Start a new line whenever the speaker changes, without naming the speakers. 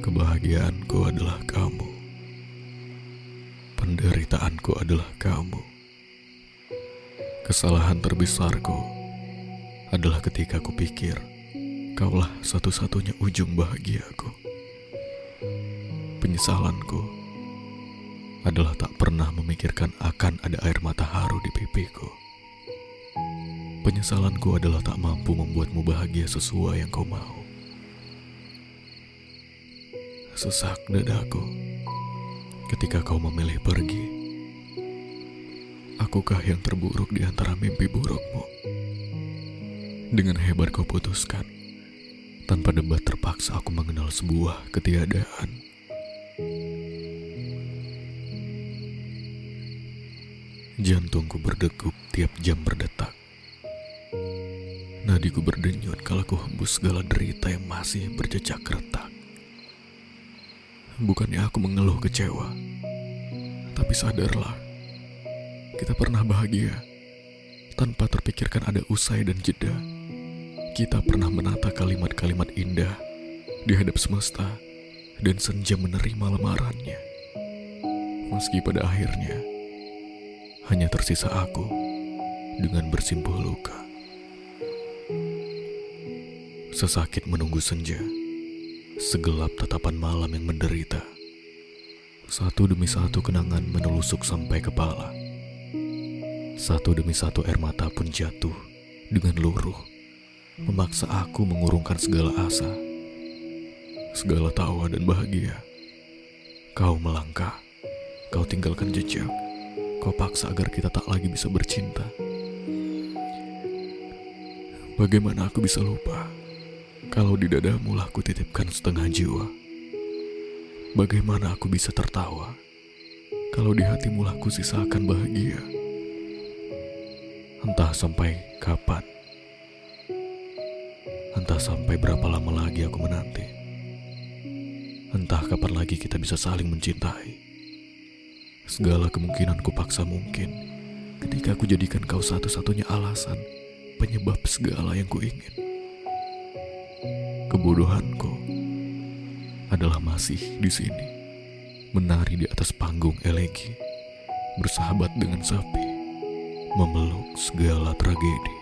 Kebahagiaanku adalah kamu. Penderitaanku adalah kamu. Kesalahan terbesarku adalah ketika ku pikir kaulah satu-satunya ujung bahagiaku. Penyesalanku adalah tak pernah memikirkan akan ada air mata haru di pipiku. Penyesalanku adalah tak mampu membuatmu bahagia sesuai yang kau mau. Sesak dadaku ketika kau memilih pergi. Akukah yang terburuk di antara mimpi burukmu? Dengan hebat kau putuskan. Tanpa debat terpaksa aku mengenal sebuah ketiadaan. Jantungku berdegup tiap jam berdetak. Nadiku berdenyut kalau ku hembus segala derita yang masih berjejak retak. Bukannya aku mengeluh kecewa, tapi sadarlah, kita pernah bahagia tanpa terpikirkan ada usai dan jeda. Kita pernah menata kalimat-kalimat indah di hadap semesta dan senja menerima lamarannya. Meski pada akhirnya hanya tersisa aku dengan bersimpuh luka. Sesakit menunggu senja, segelap tatapan malam yang menderita. Satu demi satu kenangan menelusuk sampai kepala. Satu demi satu air mata pun jatuh dengan luruh, memaksa aku mengurungkan segala asa, segala tawa dan bahagia. Kau melangkah, kau tinggalkan jejak, kau paksa agar kita tak lagi bisa bercinta. Bagaimana aku bisa lupa kalau di dadamu lah ku titipkan setengah jiwa? Bagaimana aku bisa tertawa kalau di hatimu lah ku sisakan bahagia? Entah sampai kapan, entah sampai berapa lama lagi aku menanti, entah kapan lagi kita bisa saling mencintai. Segala kemungkinan ku paksa mungkin ketika aku jadikan kau satu-satunya alasan penyebab segala yang ku ingin. Kebodohanku adalah masih di sini, menari di atas panggung elegi, bersahabat dengan sapi, memeluk segala tragedi.